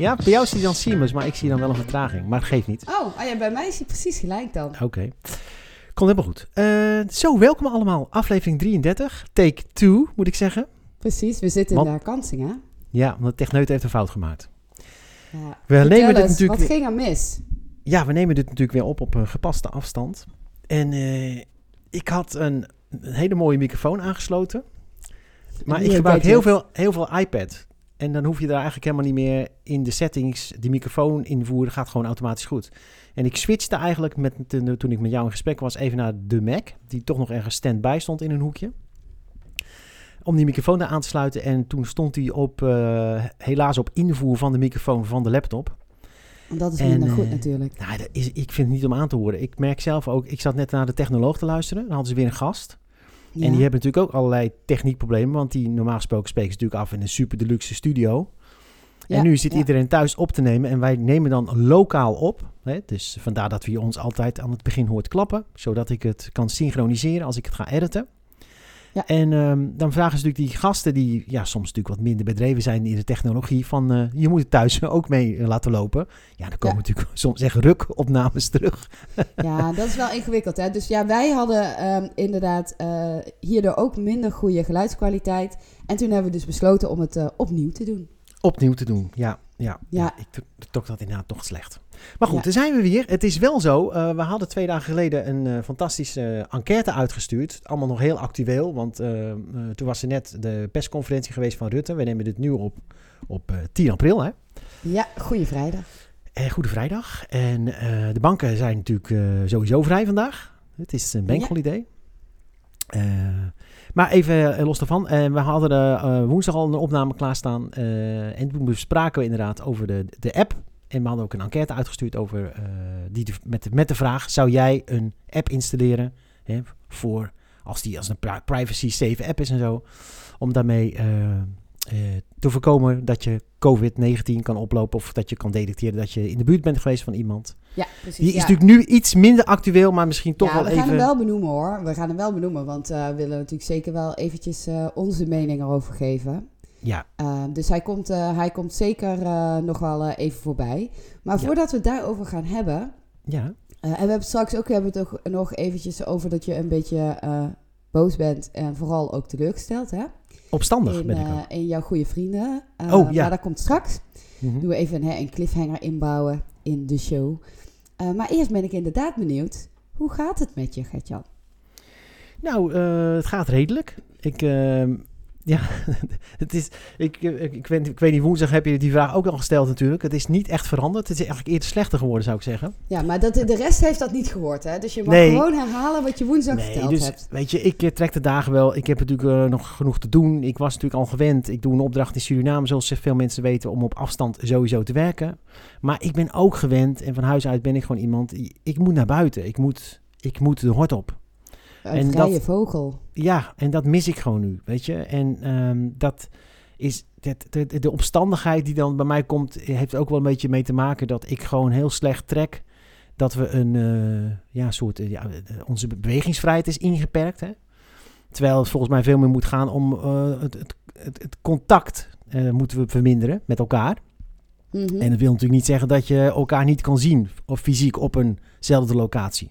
ja, bij jou zie je dan Siemens, maar ik zie dan wel een vertraging. Maar het geeft niet. Oh, ah ja, bij mij is hij precies gelijk dan. Oké. Komt helemaal goed. Eh, zo, welkom allemaal. Aflevering 33. Take 2, moet ik zeggen. Precies, we zitten Want- in de herkansing, hè? Ja, want de techneut heeft een fout gemaakt. Ja. We Vertel nemen dit natuurlijk Wat ging er mis? Ja, we nemen dit natuurlijk weer op op een gepaste afstand. En eh, ik had een, een hele mooie microfoon aangesloten. Maar ik gebruik heel veel, heel veel iPad. En dan hoef je daar eigenlijk helemaal niet meer in de settings die microfoon invoeren. gaat gewoon automatisch goed. En ik switchte eigenlijk met, toen ik met jou in gesprek was even naar de Mac. Die toch nog ergens stand-by stond in een hoekje. Om die microfoon daar aan te sluiten. En toen stond hij op, eh, helaas op invoer van de microfoon van de laptop. Dat is minder eh, goed natuurlijk. Nou, dat is, ik vind het niet om aan te horen. Ik merk zelf ook, ik zat net naar de technoloog te luisteren. Dan hadden ze weer een gast. Ja. En die hebben natuurlijk ook allerlei techniekproblemen. Want die normaal gesproken spreken ze natuurlijk af in een super deluxe studio. Ja, en nu zit ja. iedereen thuis op te nemen. En wij nemen dan lokaal op. Hè? Dus vandaar dat we ons altijd aan het begin hoort klappen. Zodat ik het kan synchroniseren als ik het ga editen. Ja. En ehm, dan vragen ze natuurlijk die gasten die ja, soms natuurlijk wat minder bedreven zijn in de technologie. Van eh, je moet het thuis ook mee eh, laten lopen. Ja, dan komen Ja. natuurlijk soms echt rukopnames terug. Ja, dat is wel ingewikkeld. Hè? Dus ja, wij hadden ehm, inderdaad eh, hierdoor ook minder goede geluidskwaliteit. En toen hebben we dus besloten om het opnieuw te doen. opnieuw te doen. Ja, ja, ja. Ik toch dat inderdaad toch slecht. Maar goed, Ja. daar zijn we weer. Het is wel zo. eh, we hadden twee dagen geleden een eh, fantastische enquête uitgestuurd. Allemaal nog heel actueel, want eh, toen was er net de persconferentie geweest van Rutte. We nemen dit nu op op eh, 10 april, hè? Ja, goede vrijdag. Eh, Goede Vrijdag. En de banken zijn natuurlijk sowieso vrij vandaag. Het is een bankholiday. Eh, maar even los daarvan. we hadden woensdag al een opname klaarstaan. en toen bespraken we inderdaad over de, de app. En we hadden ook een enquête uitgestuurd over eh, die de- met, de, met de vraag: zou jij een app installeren hè, voor als die als een pri- privacy safe app is en zo, om daarmee eh, eh, te voorkomen dat je COVID-19 kan oplopen of dat je kan detecteren dat je in de buurt bent geweest van iemand. Ja, precies. Die is ja. natuurlijk nu iets minder actueel, maar misschien toch ja, wel we even. gaan hem wel benoemen hoor. We gaan hem wel benoemen, want we willen natuurlijk zeker wel eventjes onze mening erover geven. Ja, Uh, dus hij komt, eh, hij komt zeker eh, nog wel eh, even voorbij. Maar Ja. voordat we het daarover gaan hebben... ja, en we hebben straks ook hebben het ook nog eventjes over dat je een beetje boos bent... en vooral ook teleurgesteld hè? opstandig In, ben ik ook. in jouw goede vrienden. Oh, ja. Maar dat komt straks. Mhm. Doen we even hè, een cliffhanger inbouwen in de show. Maar eerst ben ik inderdaad benieuwd... hoe gaat het met je, Gertjan? Nou, het gaat redelijk. Ik, ehm, ja, het is, ik, ik, ik, weet, ik weet niet, woensdag heb je die vraag ook al gesteld natuurlijk. Het is niet echt veranderd. Het is eigenlijk eerder slechter geworden, zou ik zeggen. Ja, maar dat, de rest heeft dat niet gehoord, hè? Dus je mag Nee. gewoon herhalen wat je woensdag Nee, verteld dus hebt. weet je, ik eh, trek de dagen wel. Ik heb natuurlijk eh, nog genoeg te doen. Ik was natuurlijk al gewend. Ik doe een opdracht in Suriname, zoals veel mensen weten, om op afstand sowieso te werken. Maar ik ben ook gewend en van huis uit ben ik gewoon iemand. Ik moet naar buiten. Ik moet, ik moet de hort op. Een en vrije dat- vogel. Ja, en dat mis ik gewoon nu, weet je. En ehm, dat is dat, de, de, omstandigheid die dan bij mij komt, heeft ook wel een beetje mee te maken dat ik gewoon heel slecht trek. Dat we een eh, ja, soort, eh, ja, eh, onze bewegingsvrijheid is ingeperkt. Hè? Terwijl het volgens mij veel meer moet gaan om eh, het, het, het, het contact eh, moeten we verminderen met elkaar. Mhm. En dat wil natuurlijk niet zeggen dat je elkaar niet kan zien, of fysiek op eenzelfde locatie.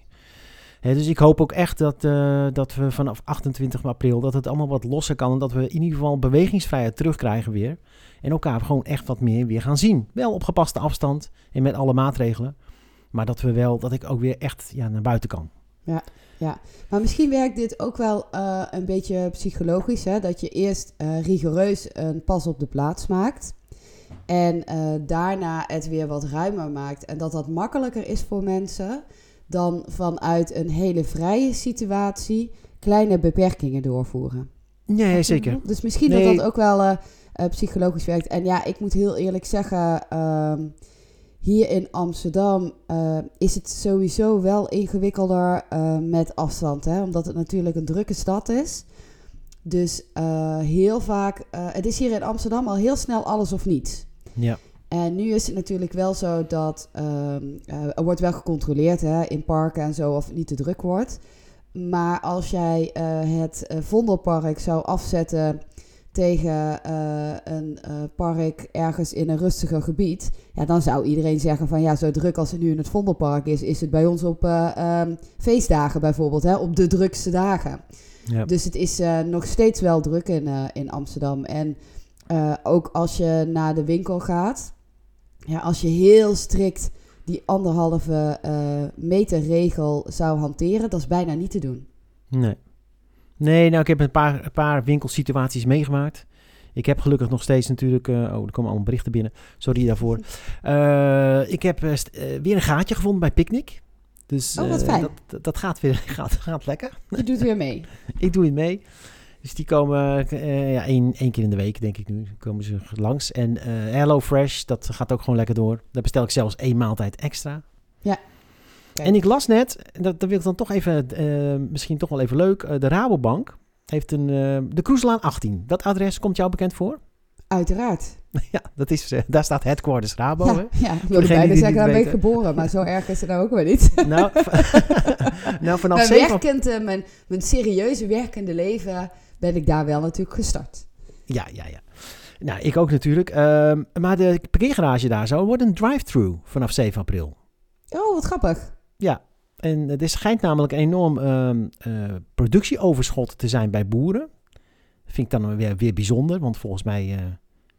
Dus ik hoop ook echt dat, eh, dat we vanaf 28 april dat het allemaal wat losser kan. En dat we in ieder geval bewegingsvrijheid terugkrijgen weer. En elkaar gewoon echt wat meer weer gaan zien. Wel op gepaste afstand en met alle maatregelen. Maar dat we wel, dat ik ook weer echt ja, naar buiten kan. Maar misschien werkt dit ook wel eh, een beetje psychologisch. Hè? Dat je eerst eh, rigoureus een pas op de plaats maakt. En daarna het weer wat ruimer maakt. En dat dat makkelijker is voor mensen dan vanuit een hele vrije situatie kleine beperkingen doorvoeren. Nee, zeker. Dus misschien Nee. dat dat ook wel eh, eh, psychologisch werkt. En ja, ik moet heel eerlijk zeggen, ehm, hier in Amsterdam eh, is het sowieso wel ingewikkelder met afstand, hè? omdat het natuurlijk een drukke stad is. Dus heel vaak, het is hier in Amsterdam al heel snel alles of niets. Ja. En nu is het natuurlijk wel zo dat ehm, er wordt wel gecontroleerd hè, in parken en zo of het niet te druk wordt. Maar als jij het Vondelpark zou afzetten tegen uh, een uh, park ergens in een rustiger gebied, ja, dan zou iedereen zeggen van ja, zo druk als het nu in het Vondelpark is, is het bij ons op um, feestdagen bijvoorbeeld, hè, op de drukste dagen. Ja. Dus het is nog steeds wel druk in, in Amsterdam. En ook als je naar de winkel gaat, ja, als je heel strikt die anderhalve meter regel zou hanteren, dat is bijna niet te doen. Nee. Nee, nou, ik heb een paar, een paar winkelsituaties meegemaakt. Ik heb gelukkig nog steeds natuurlijk... Uh, oh, er komen allemaal berichten binnen. Sorry daarvoor. Uh, ik heb uh, weer een gaatje gevonden bij Picnic. Dus, oh, wat fijn. Dat, dat gaat weer gaat, gaat lekker. Je doet weer mee. ik doe het mee. Dus die komen ja, één, één keer in de week, denk ik nu, komen ze langs. En Hello Fresh, dat gaat ook gewoon lekker door. Daar bestel ik zelfs één maaltijd extra. Ja. En ik las net, dat, dat wil ik dan toch even, uh, misschien toch wel even leuk. Uh, de Rabobank heeft een, uh, de Kroeselaan 18. Dat adres komt jou bekend voor? Uiteraard. Ja, dat is, daar staat headquarters Rabo. Ja, ja ik wilde bijna zeggen, daar ben ik geboren, maar zo erg is het nou ook wel niet. Nou, nou vanaf mijn, werkend, mijn, mijn serieuze werkende leven ben ik daar wel natuurlijk gestart. Ja, ja, ja. Nou, ik ook natuurlijk. Ehm, maar de parkeergarage daar zo wordt een drive-thru vanaf 7 april. Oh, wat grappig. Ja, en er schijnt namelijk een enorm uh, uh, productieoverschot te zijn bij boeren. Dat vind ik dan weer, weer bijzonder, want volgens mij, uh,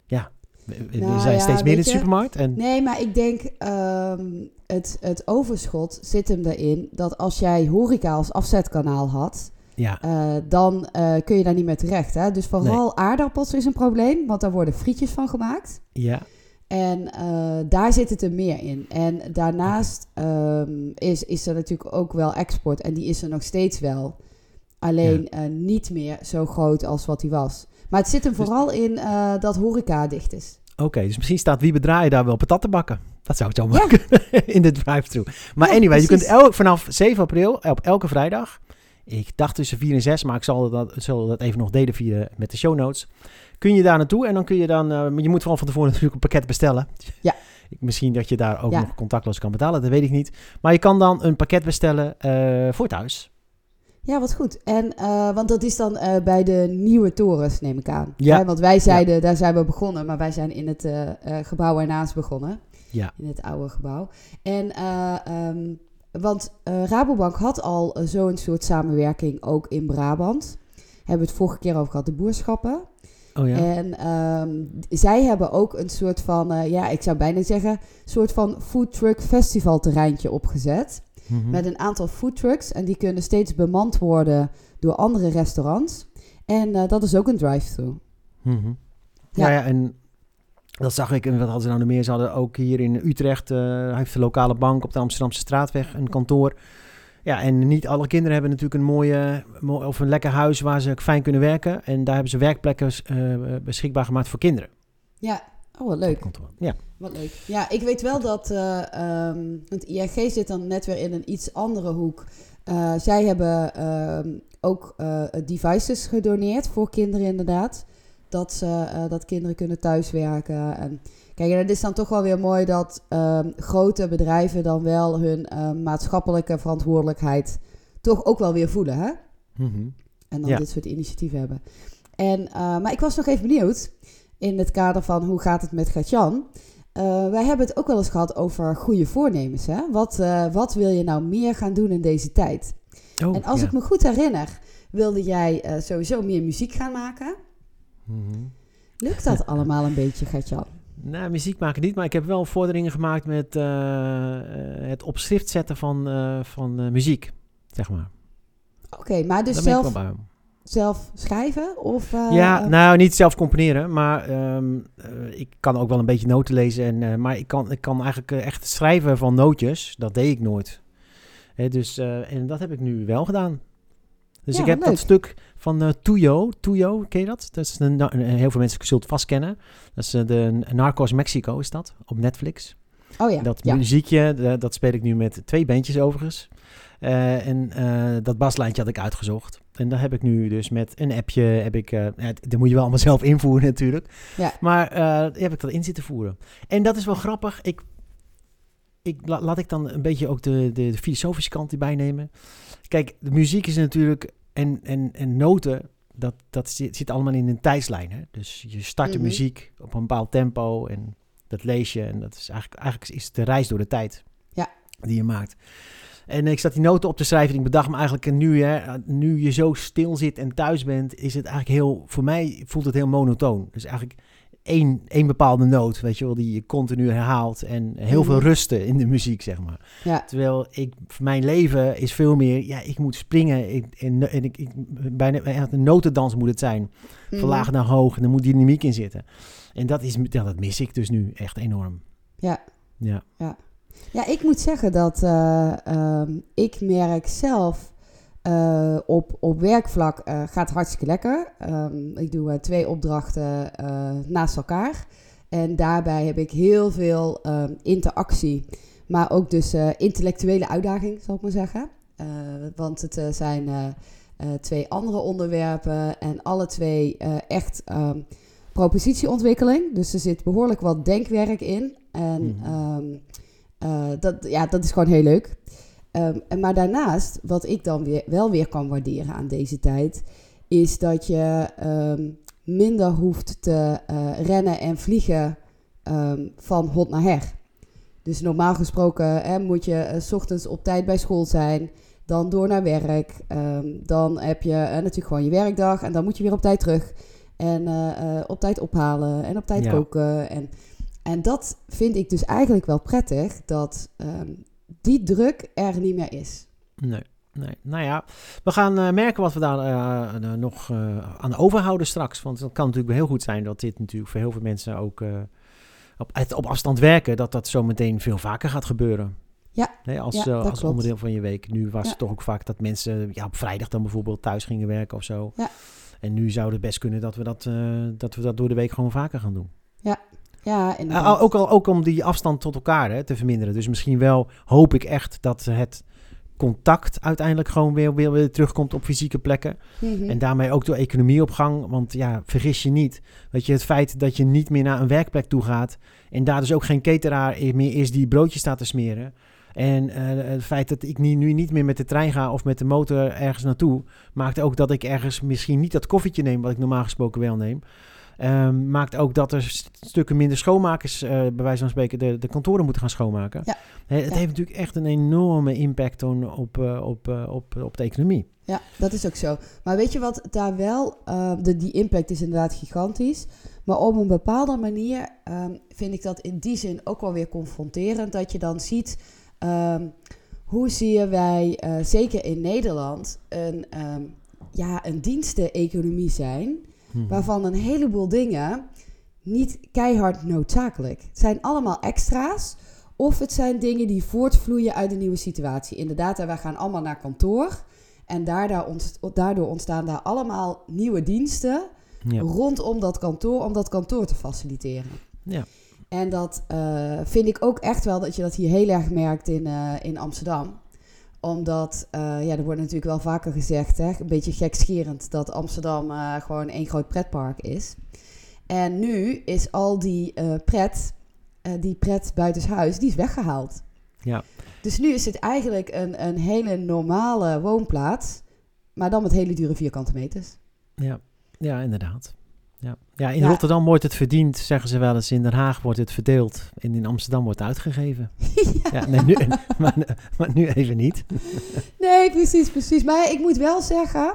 ja, we, nou, zijn ja, steeds meer in de supermarkt. En... Nee, maar ik denk um, het, het overschot zit hem erin dat als jij horeca als afzetkanaal had, ja. Uh, dan kun je daar niet meer terecht. Hè? Dus vooral nee. aardappels is een probleem, want daar worden frietjes van gemaakt. Ja. En uh, daar zit het er meer in. En daarnaast um, is, is er natuurlijk ook wel export. En die is er nog steeds wel. Alleen ja. niet meer zo groot als wat die was. Maar het zit hem dus, vooral in dat horeca dicht is. Oké, okay, dus misschien staat wie bedraaien daar wel patat te bakken. Dat zou het zo maken ja. in de drive-thru. Maar ja, anyway, precies. je kunt elk, vanaf 7 april op elke vrijdag... Ik dacht tussen 4 en 6, maar ik zal dat, zal dat even nog delen via, met de show notes kun je daar naartoe en dan kun je dan, uh, je moet vooral van tevoren natuurlijk een pakket bestellen. Ja. Misschien dat je daar ook ja. nog contactloos kan betalen, dat weet ik niet. Maar je kan dan een pakket bestellen uh, voor thuis. Ja, wat goed. En, uh, want dat is dan uh, bij de nieuwe torens, neem ik aan. Ja. Hè? Want wij zeiden, ja. daar zijn we begonnen, maar wij zijn in het gebouw ernaast begonnen. Ja. In het oude gebouw. En, um, want Rabobank had al zo'n soort samenwerking ook in Brabant. Hebben we het vorige keer over gehad, de boerschappen. Oh ja. En um, zij hebben ook een soort van, uh, ja, ik zou bijna zeggen, soort van food truck festival terreintje opgezet. Mm -hmm. Met een aantal food trucks en die kunnen steeds bemand worden door andere restaurants. En uh, dat is ook een drive-thru. Mm -hmm. ja. ja. ja, en dat zag ik, en wat hadden ze nou nog meer? Ze hadden ook hier in Utrecht, uh, heeft de lokale bank op de Amsterdamse straatweg een kantoor. Ja, en niet alle kinderen hebben natuurlijk een mooie of een lekker huis waar ze fijn kunnen werken. En daar hebben ze werkplekken uh, beschikbaar gemaakt voor kinderen. Ja, oh wat leuk. Ja. Wat leuk. Ja, ik weet wel dat, uh, um, want ING zit dan net weer in een iets andere hoek. Uh, zij hebben uh, ook devices gedoneerd voor kinderen inderdaad. Dat, ze, dat kinderen kunnen thuiswerken en... Kijk, en het is dan toch wel weer mooi dat uh, grote bedrijven dan wel hun uh, maatschappelijke verantwoordelijkheid toch ook wel weer voelen, hè? Mm -hmm. En dan ja. dit soort initiatieven hebben. En, uh, maar ik was nog even benieuwd, in het kader van hoe gaat het met Gatjan? wij hebben het ook wel eens gehad over goede voornemens, hè? Wat, wat wil je nou meer gaan doen in deze tijd? Oh, en als ja. ik me goed herinner, wilde jij sowieso meer muziek gaan maken. -hmm. Lukt dat allemaal een beetje, Gatjan? Nou, muziek maken niet, maar ik heb wel vorderingen gemaakt met uh, het op schrift zetten van, uh, van muziek, zeg maar. Oké, okay, maar dus zelf, zelf schrijven? Of, ja, nou, niet zelf componeren, maar um, ik kan ook wel een beetje noten lezen. En, maar ik kan, ik kan eigenlijk echt schrijven van nootjes, dat deed ik nooit. Hè, dus, en dat heb ik nu wel gedaan. Dus ja, ik heb leuk. dat stuk van uh, Tuyo. Tuyo, ken je dat? dat is een, een, heel veel mensen zullen het vast kennen. Dat is uh, de Narcos Mexico, is dat, op Netflix. Oh ja. Dat ja. muziekje, de- dat speel ik nu met twee bandjes overigens. Eh, en eh, dat baslijntje had ik uitgezocht. En daar heb ik nu dus met een appje, heb ik, eh, ja, dat moet je wel allemaal zelf invoeren natuurlijk. Ja. Maar eh, heb ik dat in zitten voeren. En dat is wel grappig. Ik, ik, la- laat ik dan een beetje ook de, de, de filosofische kant erbij nemen. Kijk, de muziek is natuurlijk, en, en, en noten, dat, dat zit, zit allemaal in een tijdslijn. Hè? Dus je start de Mhm. muziek op een bepaald tempo en dat lees je. En dat is eigenlijk, eigenlijk is het de reis door de tijd Ja. die je maakt. En ik zat die noten op te schrijven en ik bedacht me eigenlijk en nu, hè, nu je zo stil zit en thuis bent, is het eigenlijk heel, voor mij voelt het heel monotoon. Dus eigenlijk één, één bepaalde noot, weet je wel, die je continu herhaalt en heel veel Mhm. rusten in de muziek, zeg maar. Ja. Terwijl ik, mijn leven is veel meer, ja, ik moet springen ik, en, en ik, ik, bijna echt een notendans moet het zijn. Mhm. Van laag naar hoog en er moet dynamiek in zitten. En dat, is, ja, dat mis ik dus nu echt enorm. Ja. Ja. Ja, ik moet zeggen dat eh, ehm, ik merk zelf eh, op, op werkvlak eh, gaat hartstikke lekker. Ehm, ik doe eh, twee opdrachten naast elkaar. En daarbij heb ik heel veel ehm, interactie, maar ook dus intellectuele uitdaging, zal ik maar zeggen. Want het zijn twee andere onderwerpen en alle twee echt ehm, propositieontwikkeling. Dus er zit behoorlijk wat denkwerk in. En Mhm. dat, ja, dat is gewoon heel leuk. Ehm, en maar daarnaast, wat ik dan weer, wel weer kan waarderen aan deze tijd, is dat je ehm, minder hoeft te eh, rennen en vliegen ehm, van hot naar her. Dus normaal gesproken hè, moet je eh, 's ochtends op tijd bij school zijn, dan door naar werk. dan heb je eh, natuurlijk gewoon je werkdag en dan moet je weer op tijd terug. En op tijd ophalen en op tijd Ja. koken. En, en dat vind ik dus eigenlijk wel prettig, dat die druk er niet meer is. Nee. Nee, nou ja, we gaan eh, merken wat we daar eh, nog eh, aan overhouden straks. Want het kan natuurlijk heel goed zijn dat dit natuurlijk voor heel veel mensen ook op, het op afstand werken, dat dat zo meteen veel vaker gaat gebeuren. Ja, Nee, als ja, onderdeel van je week. Nu was Ja. het toch ook vaak dat mensen ja, op vrijdag dan bijvoorbeeld thuis gingen werken of zo. Ja. En nu zou het best kunnen dat we dat, dat we dat door de week gewoon vaker gaan doen. Ja, Uh, inderdaad. ook, al, ook om die afstand tot elkaar hè, te verminderen. Dus misschien wel hoop ik echt dat het contact uiteindelijk gewoon weer, weer, weer terugkomt op fysieke plekken. Mhm. En daarmee ook de economie op gang. Want ja, vergis je niet. Weet je, het feit dat je niet meer naar een werkplek toe gaat. En daar dus ook geen cateraar meer is die broodjes staat te smeren. En eh, het feit dat ik nu, nu niet meer met de trein ga of met de motor ergens naartoe. Maakt ook dat ik ergens misschien niet dat koffietje neem wat ik normaal gesproken wel neem. Ehm, maakt ook dat er st- stukken minder schoonmakers, eh, bij wijze van spreken, de, de kantoren moeten gaan schoonmaken. Ja. Het Ja. heeft natuurlijk echt een enorme impact on- op, eh, op, eh, op, op de economie. Ja, dat is ook zo. Maar weet je wat daar wel, eh, de, die impact is inderdaad gigantisch. Maar op een bepaalde manier ehm, vind ik dat in die zin ook wel weer confronterend. Dat je dan ziet, ehm, hoe zien wij, zeker in Nederland, een, ehm, ja, een diensteneconomie zijn. Mhm. Waarvan een heleboel dingen niet keihard noodzakelijk. Het zijn allemaal extra's. Of het zijn dingen die voortvloeien uit een nieuwe situatie. Inderdaad, en wij gaan allemaal naar kantoor. En daardoor, ontst- daardoor ontstaan daar allemaal nieuwe diensten Ja. rondom dat kantoor, om dat kantoor te faciliteren. Ja. En dat eh, vind ik ook echt wel dat je dat hier heel erg merkt in, eh, in Amsterdam. Omdat, eh, ja, er wordt natuurlijk wel vaker gezegd, hè, een beetje gekscherend, dat Amsterdam eh, gewoon één groot pretpark is. En nu is al die eh, pret, die pret buitenshuis, die is weggehaald. Ja. Dus nu is het eigenlijk een, een hele normale woonplaats, maar dan met hele dure vierkante meters. Ja, ja inderdaad. Ja. ja, in Ja. Rotterdam wordt het verdiend, zeggen ze wel eens. In Den Haag wordt het verdeeld. En in Amsterdam wordt het uitgegeven. ja. nee, nu, maar, maar nu even niet. Nee, precies, precies. Maar ik moet wel zeggen,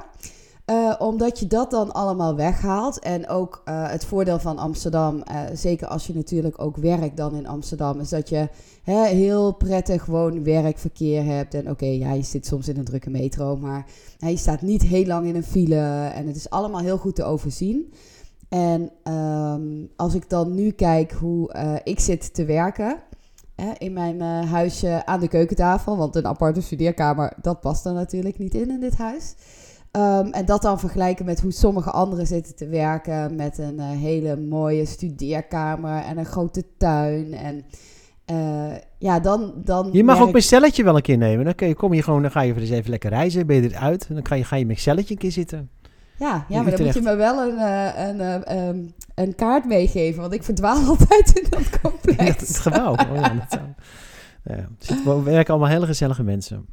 eh, omdat je dat dan allemaal weghaalt. En ook eh, het voordeel van Amsterdam, eh, zeker als je natuurlijk ook werkt dan in Amsterdam, is dat je hè, heel prettig woon-werkverkeer hebt. En oké, ja, je zit soms in een drukke metro, maar hè, je staat niet heel lang in een file. En het is allemaal heel goed te overzien. En ehm, als ik dan nu kijk hoe eh, ik zit te werken hè, in mijn eh, huisje aan de keukentafel. Want een aparte studeerkamer, dat past er natuurlijk niet in in dit huis. Ehm, en dat dan vergelijken met hoe sommige anderen zitten te werken. Met een eh, hele mooie studeerkamer en een grote tuin. En, ja, dan... dan Je mag ook mijn celletje wel een keer nemen. Dan kun je, kom je gewoon, dan ga je eens even lekker reizen. Ben je eruit. En dan ga je, ga je met celletje een keer zitten. Ja, ja maar dan moet je me wel een, eh, een, eh, ehm, een kaart meegeven, want ik verdwaal altijd in dat complex. dat, het gebouw. Oh, ja, dat zou- ja, we werken allemaal hele gezellige mensen.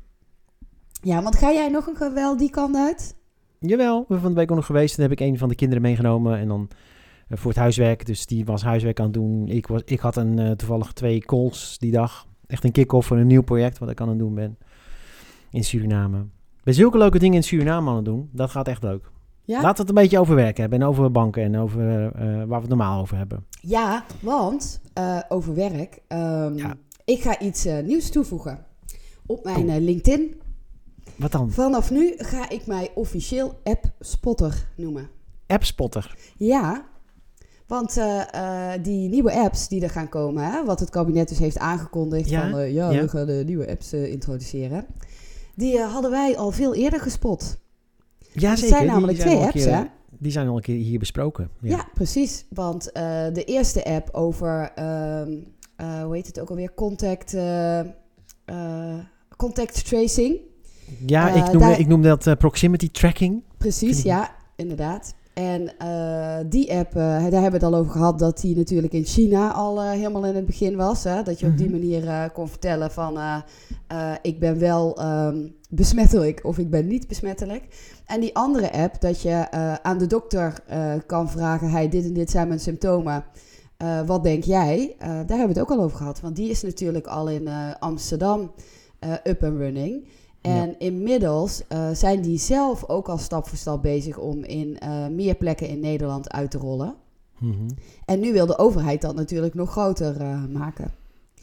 Ja, want ga jij nog een wel die kant uit? Jawel, we zijn van de week ook nog geweest. Toen heb ik een van de kinderen meegenomen. En dan eh, voor het huiswerk. Dus die was huiswerk aan het doen. Ik, was, ik had een, toevallig twee calls die dag. Echt een kick-off voor een nieuw project wat ik aan het doen ben. In Suriname. Ik ben zulke leuke dingen in Suriname aan het doen. Dat gaat echt leuk. Ja, we het een beetje over werk hebben. En over banken. En over eh, waar we het normaal over hebben. ja want eh, over werk. ehm, Ja. Ik ga iets eh, nieuws toevoegen op mijn eh, LinkedIn. Wat dan? Vanaf nu ga ik mij officieel app spotter noemen. Appspotter. Ja, want eh, eh, die nieuwe apps die er gaan komen, hè, wat het kabinet dus heeft aangekondigd Ja, van eh, ja, ja. we gaan de nieuwe apps eh, introduceren. Die eh, hadden wij al veel eerder gespot. Ja, Er zeker. zijn namelijk twee apps, keer- hè? Die zijn al een keer hier besproken. Ja, precies. Want eh, de eerste app over, ehm, eh, hoe heet het ook alweer, contact, eh, contact tracing. Ja, ik, noem, daar- ik noem dat proximity tracking. Precies, ja, inderdaad. En eh, die app, eh, daar hebben we het al over gehad, dat die natuurlijk in China al eh, helemaal in het begin was. Hè? Dat je op die Mhm. manier kon vertellen van, ik ben wel ehm, besmettelijk of ik ben niet besmettelijk. En die andere app, dat je aan de dokter kan vragen, hey, dit en dit zijn mijn symptomen. Wat denk jij? Daar hebben we het ook al over gehad. Want die is natuurlijk al in Amsterdam up and running. En inmiddels eh, zijn die zelf ook al stap voor stap bezig om in eh, meer plekken in Nederland uit te rollen. Mhm. En nu wil de overheid dat natuurlijk nog groter eh, maken.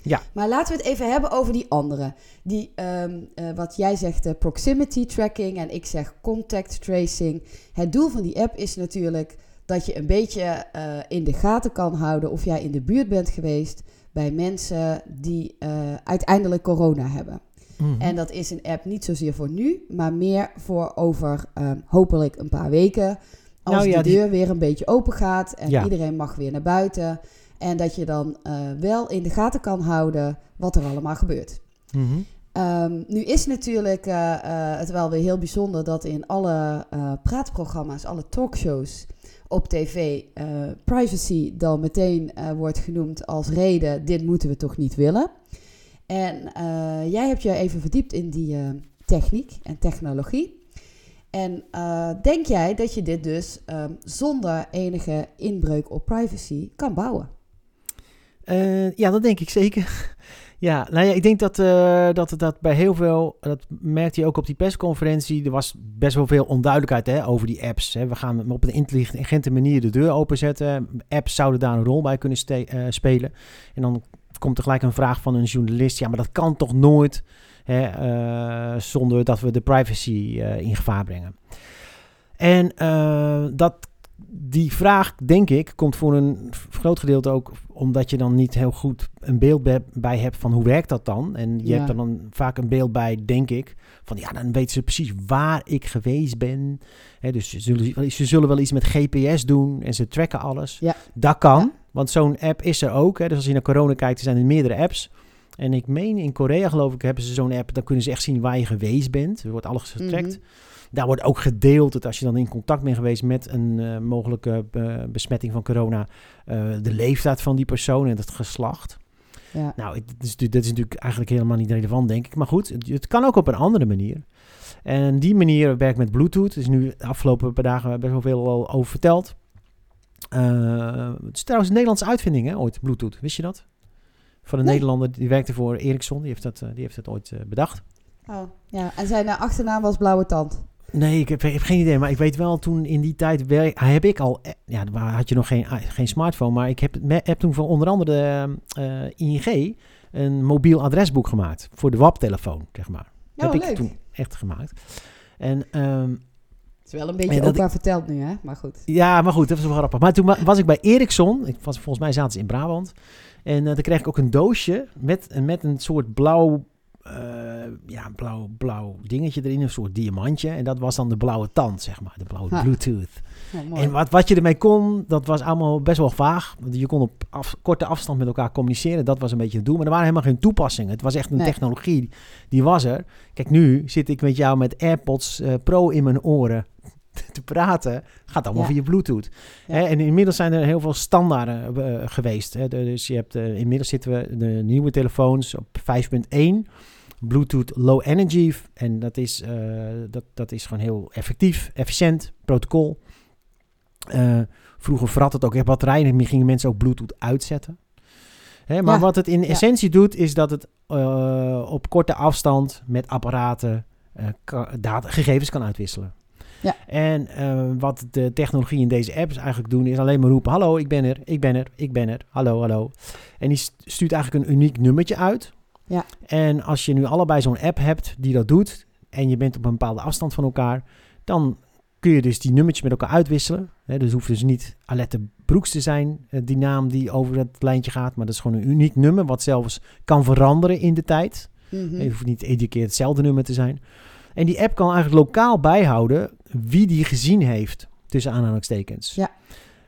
Ja. Maar laten we het even hebben over die andere. Die, ehm, eh, wat jij zegt, eh, proximity tracking en ik zeg contact tracing. Het doel van die app is natuurlijk dat je een beetje in de gaten kan houden of jij in de buurt bent geweest bij mensen die uiteindelijk corona hebben. Mhm. En dat is een app niet zozeer voor nu, maar meer voor over ehm, hopelijk een paar weken. Als Nou ja, de die- deur weer een beetje open gaat en Ja. iedereen mag weer naar buiten. En dat je dan eh, wel in de gaten kan houden wat er allemaal gebeurt. Mhm. Ehm, nu is natuurlijk eh, eh, het wel weer heel bijzonder dat in alle eh, praatprogramma's, alle talkshows op tv, privacy dan meteen wordt genoemd als reden, dit moeten we toch niet willen. En eh, jij hebt je even verdiept in die eh, techniek en technologie. En eh, denk jij dat je dit dus ehm, zonder enige inbreuk op privacy kan bouwen? Ja, dat denk ik zeker. ja, nou ja, ik denk dat, dat dat bij heel veel, dat merkte je ook op die persconferentie, er was best wel veel onduidelijkheid hè, over die apps. Hè. We gaan op een intelligente manier de deur openzetten. Apps zouden daar een rol bij kunnen spelen. En dan komt er gelijk een vraag van een journalist, ja, maar dat kan toch nooit hè, eh, zonder dat we de privacy eh, in gevaar brengen. En eh, dat die vraag, denk ik, komt voor een groot gedeelte ook omdat je dan niet heel goed een beeld be- bij hebt van hoe werkt dat dan. En je Ja. hebt er dan vaak een beeld bij, denk ik, van ja, dan weten ze precies waar ik geweest ben. Dus ze zullen, ze zullen wel iets met GPS doen en ze tracken alles. Ja. Dat kan, Ja. want zo'n app is er ook. Dus als je naar corona kijkt, er zijn er meerdere apps. En ik meen in Korea, geloof ik, hebben ze zo'n app. Dan kunnen ze echt zien waar je geweest bent. Er wordt alles getrackt. Mhm. Daar wordt ook gedeeld dat als je dan in contact bent geweest met een eh, mogelijke eh, besmetting van corona, eh, de leeftijd van die persoon en het geslacht. Ja. Nou, het is, dat is natuurlijk eigenlijk helemaal niet relevant, denk ik. Maar goed, het, het kan ook op een andere manier. En die manier werkt met Bluetooth. Is nu de afgelopen paar dagen best wel veel al over verteld. Het is trouwens een Nederlandse uitvinding, hè, ooit, Bluetooth. Wist je dat? Van een Nee. Nederlander, die werkte voor Ericsson. Die heeft dat, die heeft dat ooit bedacht. Oh, ja. En zijn achternaam was Blauwe Tand. Nee, ik heb, ik heb geen idee. Maar ik weet wel, toen in die tijd werk, heb ik al... eh, Ja, had je nog geen, geen smartphone. Maar ik heb, toen van onder andere de eh, ING een mobiel adresboek gemaakt. Voor de WAP-telefoon, zeg maar. Oh, heb ik toen echt gemaakt. En ehm, Het is wel een beetje opa verteld nu, hè? Maar goed. ja, maar goed, dat was wel grappig. Maar toen wa- was ik bij Ericsson. Ik was, volgens mij zaten ze in Brabant. En eh dan kreeg ik ook een doosje met, met een soort blauw... eh, ja, een blauw, blauw dingetje erin, een soort diamantje. En dat was dan de blauwe tand, zeg maar, de blauwe. Bluetooth. En wat, wat je ermee kon, dat was allemaal best wel vaag. Want je kon op af- korte afstand met elkaar communiceren. Dat was een beetje het doel. Maar er waren helemaal geen toepassingen. Het was echt een Nee. technologie, die was er. Kijk, nu zit ik met jou met AirPods eh, Pro in mijn oren te praten. Gaat allemaal Ja. via Bluetooth. Ja. Hè, en inmiddels zijn er heel veel standaarden eh, geweest. Hè. Dus je hebt, inmiddels zitten we de nieuwe telefoons op 5.1. Bluetooth Low Energy. En dat is, eh, dat, dat is gewoon heel effectief, efficiënt protocol. Eh, vroeger vrat het ook echt batterijen. En gingen mensen ook Bluetooth uitzetten. Hè, maar Ja, wat het in ja. essentie doet, is dat het eh, op korte afstand met apparaten data, gegevens kan uitwisselen. Ja. En wat de technologie in deze apps eigenlijk doen, is alleen maar roepen: Hallo, ik ben er, ik ben er, ik ben er, hallo, hallo. En die st- stuurt eigenlijk een uniek nummertje uit. Ja. En als je nu allebei zo'n app hebt die dat doet, en je bent op een bepaalde afstand van elkaar, dan kun je dus die nummertjes met elkaar uitwisselen. Hè, dus hoeft dus niet Alette Broeks te zijn, eh, die naam die over het lijntje gaat, maar dat is gewoon een uniek nummer, wat zelfs kan veranderen in de tijd. Mhm. Het hoeft niet iedere keer hetzelfde nummer te zijn. En die app kan eigenlijk lokaal bijhouden wie die gezien heeft, tussen aanhalingstekens. Ja.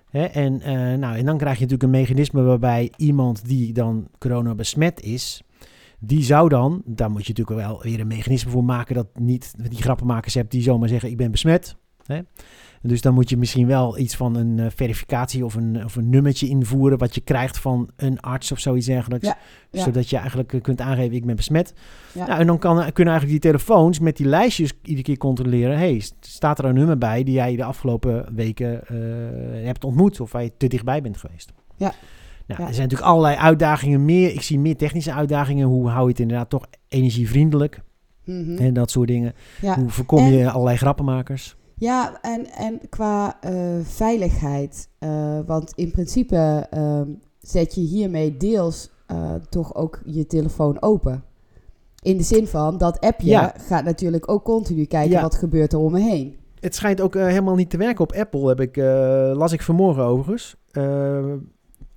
Hè, en, eh, nou, en dan krijg je natuurlijk een mechanisme waarbij iemand die dan corona besmet is, die zou dan, daar moet je natuurlijk wel weer een mechanisme voor maken dat niet die grappenmakers hebt die zomaar zeggen ik ben besmet. Hè? Dus dan moet je misschien wel iets van een eh, verificatie of een, of een nummertje invoeren wat je krijgt van een arts of zoiets dergelijks. Ja, ja. Zodat je eigenlijk eh, kunt aangeven ik ben besmet. Ja. Nou, en dan kan, kunnen eigenlijk die telefoons met die lijstjes iedere keer controleren. hey, st- staat er een nummer bij die jij de afgelopen weken eh, hebt ontmoet of waar je te dichtbij bent geweest? Ja. Ja. Er zijn natuurlijk allerlei uitdagingen meer. Ik zie meer technische uitdagingen. Hoe hou je het inderdaad toch energievriendelijk? Mhm. En dat soort dingen. Ja. Hoe voorkom En- je allerlei grappenmakers? Ja, en, en qua eh, veiligheid. eh, want in principe ehm, zet je hiermee deels eh, toch ook je telefoon open. In de zin van dat appje Ja. gaat natuurlijk ook continu kijken wat gebeurt er om me heen. Het schijnt ook helemaal niet te werken op Apple, heb ik, las ik vanmorgen overigens.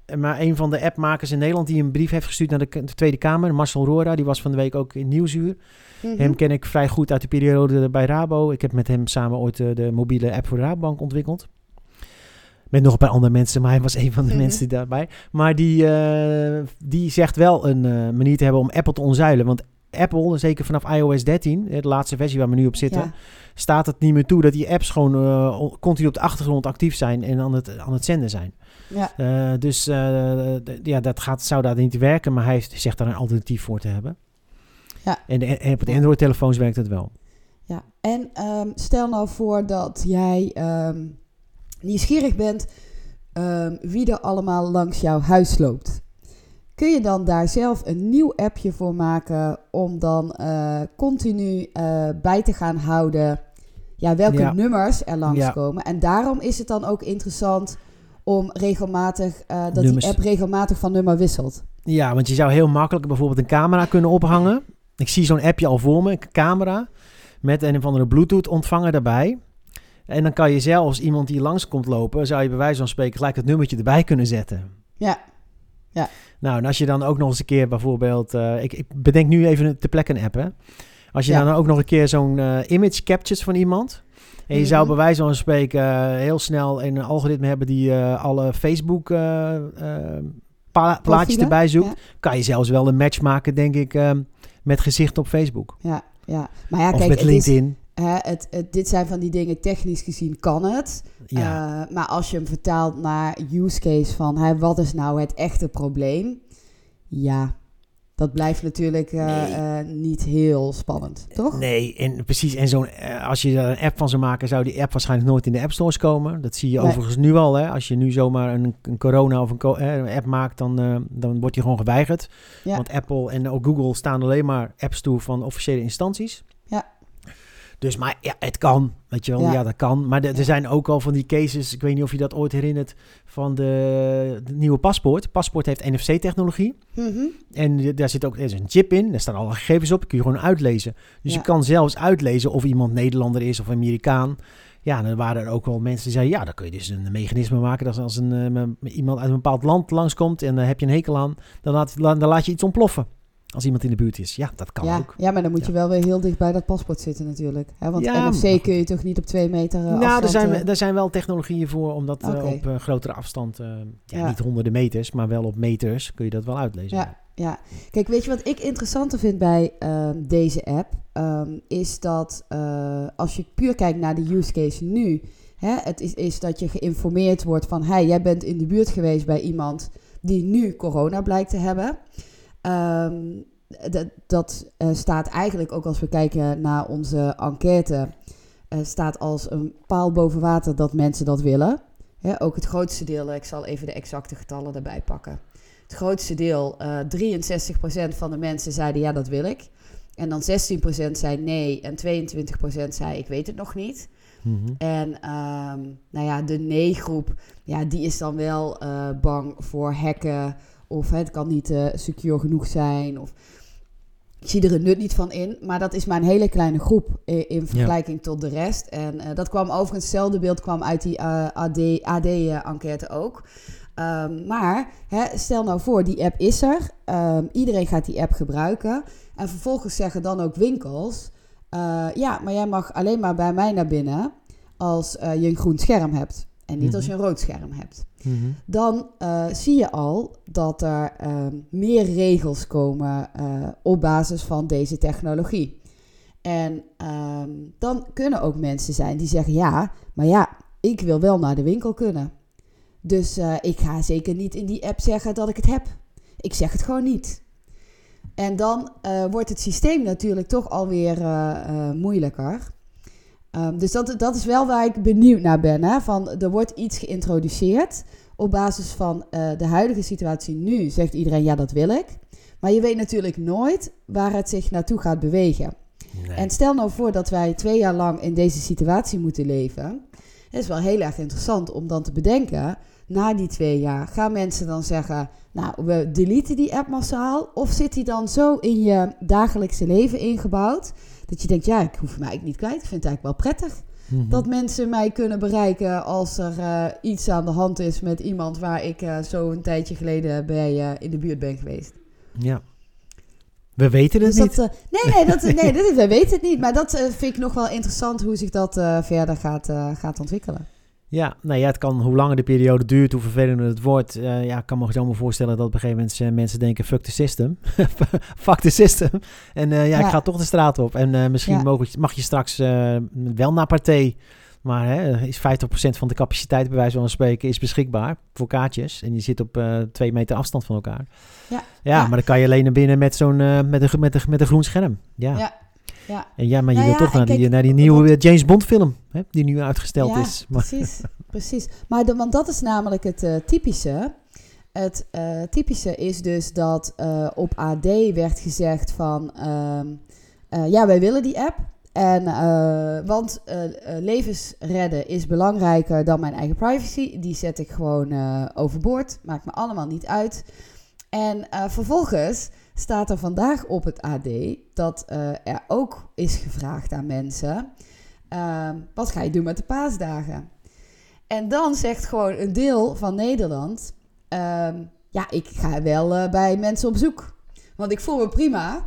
Eh, maar een van de appmakers in Nederland die een brief heeft gestuurd naar de, de Tweede Kamer, Marcel Rora, die was van de week ook in Nieuwsuur. Mhm. Hem ken ik vrij goed uit de periode bij Rabo. Ik heb met hem samen ooit eh, de mobiele app voor de Rabobank ontwikkeld. Met nog een paar andere mensen, maar hij was een van de Mhm. mensen daarbij. Maar die, eh, die zegt wel een manier te hebben om Apple te onzuilen. Want Apple, zeker vanaf iOS 13, de laatste versie waar we nu op zitten, Ja. staat het niet meer toe dat die apps gewoon on- continu op de achtergrond actief zijn en aan het, aan het zenden zijn. Ja. Eh, dus eh, ja, dat gaat, zou daar niet werken, maar hij zegt daar een alternatief voor te hebben. Ja. En, de, en op de Android-telefoons werkt het wel. Ja, en ehm, stel nou voor dat jij ehm, nieuwsgierig bent ehm, wie er allemaal langs jouw huis loopt. Kun je dan daar zelf een nieuw appje voor maken om dan eh, continu eh, bij te gaan houden ja, welke Ja. nummers er Ja. langskomen? En daarom is het dan ook interessant om regelmatig, eh, dat Nummers. die app regelmatig van nummer wisselt. Ja, want je zou heel makkelijk bijvoorbeeld een camera kunnen ophangen. Ik zie zo'n appje al voor me, een camera met een of andere Bluetooth ontvanger daarbij. En dan kan je zelfs iemand die langs komt lopen, zou je bij wijze van spreken gelijk het nummertje erbij kunnen zetten. Ja, Nou, en als je dan ook nog eens een keer bijvoorbeeld... eh, ik, ik bedenk nu even te plekke een app, hè. Als je Ja. dan ook nog een keer zo'n eh, image captures van iemand... en je zou Mhm. bij wijze van spreken eh, heel snel een algoritme hebben... die eh, alle Facebook eh, plaatjes erbij zoekt... ja. kan je zelfs wel een match maken, denk ik... met gezicht op Facebook. ja, ja. Maar ja, of kijk, met LinkedIn. hè, het, het, dit zijn van die dingen, technisch gezien kan het. ja. Maar als je hem vertaalt naar use case van hè, wat is nou het echte probleem? Ja, dat blijft natuurlijk eh, Nee. eh, niet heel spannend, toch? Nee, en precies. En zo'n, eh, als je daar een app van zou maken, zou die app waarschijnlijk nooit in de app stores komen. Dat zie je Nee. overigens nu al. Hè. Als je nu zomaar een, een corona of een, app maakt, dan, eh, dan wordt die gewoon geweigerd. Ja. Want Apple en ook Google staan alleen maar apps toe van officiële instanties. Ja. Dus, maar ja, het kan. Weet je wel, ja, Ja. dat kan. Maar de- er zijn ook al van die cases, ik weet niet of je dat ooit herinnert, van de, de nieuwe paspoort. Paspoort heeft NFC-technologie. Mhm. En daar zit ook er is een chip in, daar staan alle gegevens op, kun je gewoon uitlezen. Dus Ja. je kan zelfs uitlezen of iemand Nederlander is of Amerikaan. Ja, dan waren er ook wel mensen die zeiden, ja, dan kun je dus een mechanisme maken dat als een, eh, iemand uit een bepaald land langskomt en daar heb je een hekel aan, dan laat, la- dan laat je iets ontploffen. Als iemand in de buurt is. Ja, dat kan ja, ook. Ja, maar dan moet Ja. je wel weer heel dicht bij dat paspoort zitten natuurlijk. Hè? Want Ja, NFC kun je toch niet op twee meter eh, nou, er zijn, eh, er zijn wel technologieën voor om dat eh, op grotere afstand, niet honderden meters, maar wel op meters, kun je dat wel uitlezen. Ja, ja. Kijk, weet je wat ik interessanter vind bij ehm, deze app? Ehm, is dat als je puur kijkt naar de use case nu, hè, het is, is dat je geïnformeerd wordt van, hey, jij bent in de buurt geweest bij iemand die nu corona blijkt te hebben. Ehm, dat eh, staat eigenlijk ook als we kijken naar onze enquête, eh, staat als een paal boven water dat mensen dat willen. Hè, ook het grootste deel, ik zal even de exacte getallen erbij pakken. Het grootste deel, eh 63% van de mensen zeiden ja, dat wil ik. En dan 16% zei nee en 22% zei ik weet het nog niet. Mhm. En ehm, nou ja, de nee-groep, ja, die is dan wel eh, bang voor hacken. Of hè, het kan niet eh, secure genoeg zijn. Of ik zie er een nut niet van in. Maar dat is maar een hele kleine groep in, in vergelijking tot de rest. En eh, dat kwam overigens, hetzelfde beeld kwam uit die eh, AD, AD-enquête ook. Ehm, maar hè, stel nou voor, die app is er. Ehm, iedereen gaat die app gebruiken. En vervolgens zeggen dan ook winkels... eh, ja, maar jij mag alleen maar bij mij naar binnen als eh, je een groen scherm hebt. En niet als je een rood scherm hebt. Mhm. Dan eh, zie je al dat er ehm, meer regels komen eh, op basis van deze technologie. En ehm, dan kunnen ook mensen zijn die zeggen: ja, maar ja, ik wil wel naar de winkel kunnen. Dus eh, ik ga zeker niet in die app zeggen dat ik het heb. Ik zeg het gewoon niet. En dan eh, wordt het systeem natuurlijk toch alweer eh eh moeilijker. Ehm, dus dat, dat is wel waar ik benieuwd naar ben. Hè? Van, er wordt iets geïntroduceerd. Op basis van eh, de huidige situatie nu zegt iedereen ja, dat wil ik. Maar je weet natuurlijk nooit waar het zich naartoe gaat bewegen. Nee. En stel nou voor dat wij twee jaar lang in deze situatie moeten leven. Het is wel heel erg interessant om dan te bedenken. Na die twee jaar gaan mensen dan zeggen: Nou, we deleten die app massaal. Of zit die dan zo in je dagelijkse leven ingebouwd. Dat je denkt: Ja, ik hoef eigenlijk niet kwijt. Ik vind het eigenlijk wel prettig. Mhm. Dat mensen mij kunnen bereiken als er eh, iets aan de hand is met iemand waar ik eh, zo een tijdje geleden bij eh, in de buurt ben geweest. Ja. We weten het Dus niet. dat, nee, nee, dat, nee dat, wij weten het niet. Maar dat vind ik nog wel interessant hoe zich dat verder gaat, gaat ontwikkelen. Ja, nou ja, het kan, hoe langer de periode duurt, hoe vervelender het wordt. Eh, ja, ik kan me zomaar voorstellen dat op een gegeven moment mensen denken, fuck the system. fuck the system. En eh, ja, ik ga toch de straat op. En eh, misschien Ja. mogen, mag je straks wel naar partij. Maar hè, is 50% van de capaciteit, bij wijze van spreken, is beschikbaar voor kaartjes. En je zit op twee meter afstand van elkaar. Ja. Ja, maar dan kan je alleen naar binnen met zo'n met een, met een, met een groen scherm. Ja. Ja. En ja, maar je Nou ja, toch naar die, naar die nieuwe James Bond film, hè, die nu uitgesteld ja, is. Maar, precies. precies. Maar de, want dat is namelijk het eh, typische. Het eh, typische is dus dat eh, op AD werd gezegd van... ehm, eh, ja, wij willen die app. En, want levens redden is belangrijker dan mijn eigen privacy. Die zet ik gewoon overboord. Maakt me allemaal niet uit. En vervolgens staat er vandaag op het AD dat eh, er ook is gevraagd aan mensen: ehm, wat ga je doen met de paasdagen? En dan zegt gewoon een deel van Nederland: ehm, ja, ik ga wel eh, bij mensen op zoek. Want ik voel me prima.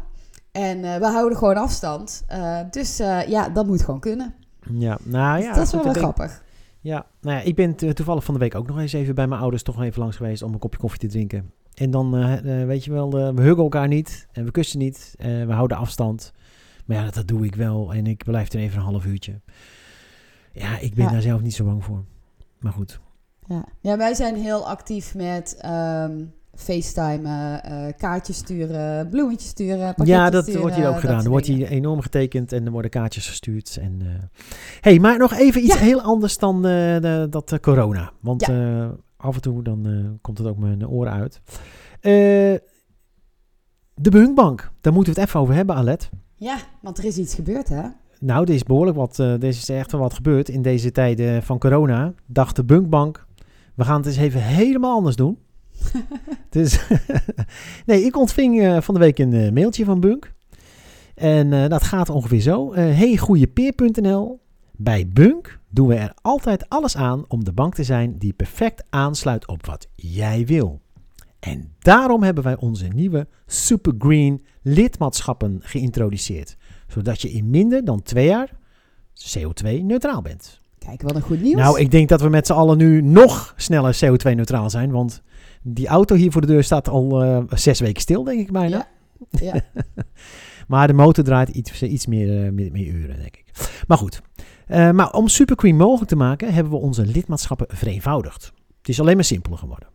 En eh, we houden gewoon afstand. Eh, dus ja, dat moet gewoon kunnen. ja, nou ja. dat is wel grappig. Ja, nou ja, ik ben to- toevallig van de week ook nog eens even bij mijn ouders toch even langs geweest om een kopje koffie te drinken. En dan, eh, eh, weet je wel, eh, we huggen elkaar niet en we kussen niet. we houden afstand. Maar ja, dat, dat doe ik wel en ik blijf er even een half uurtje. Ja, ik ben Ja. daar zelf niet zo bang voor. Maar goed. Ja. ja, wij zijn heel actief met ehm FaceTime, kaartjes sturen, bloemetjes sturen. Ja, dat sturen, wordt hier ook gedaan. Er wordt hier enorm getekend en er worden kaartjes gestuurd. En, hey, maar nog even iets Ja. heel anders dan de, dat corona. Want af en toe dan eh, komt het ook mijn oren uit. Eh, de Behunkbank, daar moeten we het even over hebben, Alet. Ja, want er is iets gebeurd, hè? Nou, er is behoorlijk wat, eh, er is echt wel wat gebeurd in deze tijden van corona. Dacht de Bunkbank, we gaan het eens even helemaal anders doen. dus, nee, ik ontving eh, van de week een eh, mailtje van Bunk. En eh, dat gaat ongeveer zo. Eh hey, goeiepeer.nl. Bij Bunk doen we er altijd alles aan om de bank te zijn die perfect aansluit op wat jij wil. En daarom hebben wij onze nieuwe Super Green lidmaatschappen geïntroduceerd. Zodat je in minder dan twee jaar CO2-neutraal bent. Kijk, wat een goed nieuws. Nou, ik denk dat we met z'n allen nu nog sneller CO2-neutraal zijn. Want die auto hier voor de deur staat al eh, zes weken stil, denk ik bijna. Ja. ja. Maar de motor draait iets, iets meer, eh, meer, meer uren, denk ik. Maar goed. Eh, maar om Supercream mogelijk te maken, hebben we onze lidmaatschappen vereenvoudigd. Het is alleen maar simpeler geworden.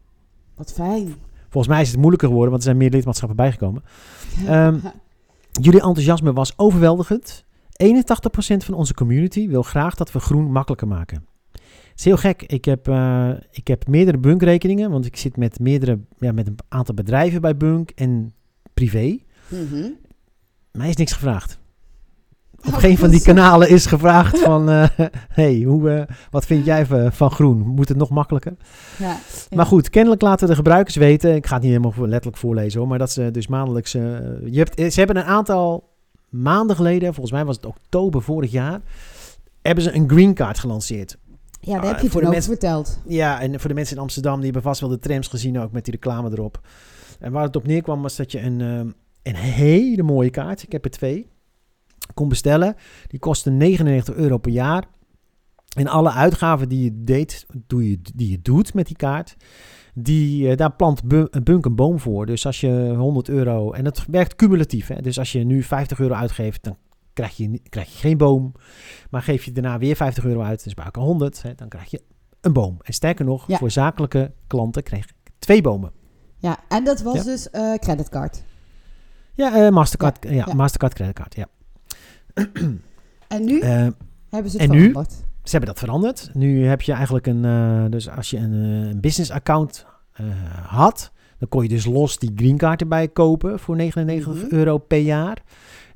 Wat fijn. Volgens mij is het moeilijker geworden, want er zijn meer lidmaatschappen bijgekomen. Ehm, jullie enthousiasme was overweldigend. 81% van onze community wil graag dat we groen makkelijker maken. Het is heel gek. Ik heb, eh, ik heb meerdere bunkrekeningen, want ik zit met, meerdere, ja, met een aantal bedrijven bij Bunk en privé. Mhm. Mij is niks gevraagd. Op geen van die kanalen is gevraagd van... eh, hey, hoe, eh, wat vind jij van- groen? Moet het nog makkelijker? Ja. Ja. Maar goed, kennelijk laten de gebruikers weten... Ik ga het niet helemaal letterlijk voorlezen hoor... maar dat ze dus maandelijks... eh, je hebt, ze hebben een aantal maanden geleden... volgens mij was het oktober vorig jaar... hebben ze een green card gelanceerd. Ja, daar Ah, heb je voor de over verteld. Ja, en voor de mensen in Amsterdam... die hebben vast wel de trams gezien ook met die reclame erop. En waar het op neerkwam was dat je een, een hele mooie kaart... ik heb er twee... kon bestellen. Die kosten 99 euro per jaar. En alle uitgaven die je, deed, doe je, die je doet met die kaart, die, eh, daar plant Bu- Bunk een boom voor. Dus als je 100 euro, en het werkt cumulatief. Hè? Dus als je nu 50 euro uitgeeft, dan krijg je, krijg je geen boom. Maar geef je daarna weer 50 euro uit, dus bij elkaar 100, hè, dan krijg je een boom. En sterker nog, Ja. voor zakelijke klanten krijg je twee bomen. Ja, en dat was Ja. dus eh creditcard. Ja, eh, Mastercard, ja, ja. Mastercard creditcard, ja. En nu Eh, hebben ze het en nu? Ze hebben dat veranderd. Nu heb je eigenlijk een, eh, dus als je een, eh, een business account had, dan kon je dus los die green card erbij kopen voor 99 Mhm. euro per jaar.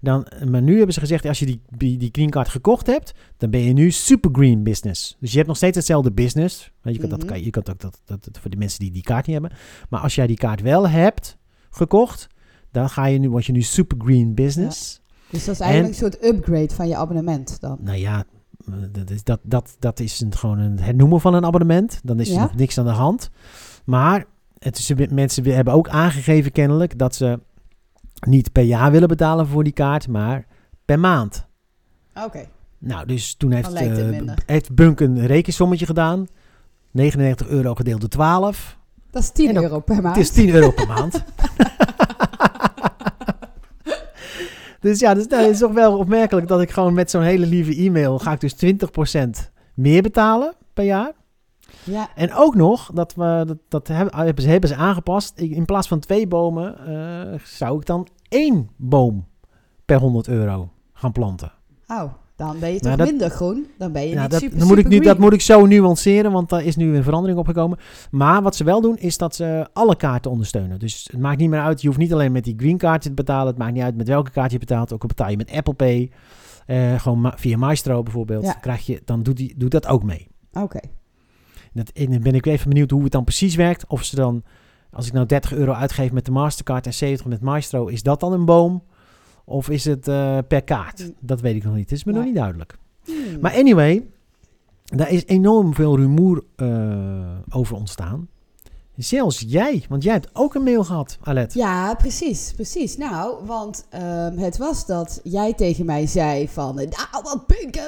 Dan, maar nu hebben ze gezegd, als je die, die, die green card gekocht hebt, dan ben je nu super green business. Dus je hebt nog steeds hetzelfde business. Want je kan, dat, Mhm. kan, je kan ook dat, dat, dat voor de mensen die die kaart niet hebben. Maar als jij die kaart wel hebt gekocht, dan ga je nu, word je nu super green business. Dus dat is En- eigenlijk een soort upgrade van je abonnement dan. Nou ja, dat is, dat, dat, dat is een, gewoon een hernoemen van een abonnement. Dan is er Ja. nog niks aan de hand. Maar het is, mensen hebben ook aangegeven kennelijk dat ze niet per jaar willen betalen voor die kaart, maar per maand. Oké. Nou, dus toen heeft, eh, heeft Bunk een rekensommetje gedaan. 99 euro gedeeld door 12. Dat is 10 En dan- euro per maand. Het is 10 euro per maand. dus ja, dus, het is toch wel opmerkelijk dat ik gewoon met zo'n hele lieve e-mail... ga ik dus 20% meer betalen per jaar. Ja, En ook nog, dat, we, dat, dat hebben, hebben, ze, hebben ze aangepast. In plaats van twee bomen eh, zou ik dan één boom per 100 euro gaan planten. oh, dan ben je toch Nou, dat- minder groen. Dan ben je Nou, niet dat, super, dan moet ik nu, dat moet ik zo nuanceren, want daar is nu een verandering opgekomen. Maar wat ze wel doen, is dat ze alle kaarten ondersteunen. Dus het maakt niet meer uit, je hoeft niet alleen met die green kaartje te betalen. Het maakt niet uit met welke kaart je betaalt. Ook al betaal je met Apple Pay, eh, gewoon via Maestro bijvoorbeeld. Ja. Krijg je, dan doet, die, doet dat ook mee. Oké. Dat, en dan ben ik even benieuwd hoe het dan precies werkt. Of ze dan, als ik nou 30 euro uitgeef met de Mastercard en 70 met Maestro, is dat dan een boom? Of is het eh, per kaart? Hmm. Dat weet ik nog niet. Het is me nog niet duidelijk. Hmm. Maar anyway, daar is enorm veel rumoer eh, over ontstaan. Zelfs jij, want jij hebt ook een mail gehad, Alet. Ja, precies, precies. Nou, want ehm, het was dat jij tegen mij zei van, eh, nou, wat Bunk, eh,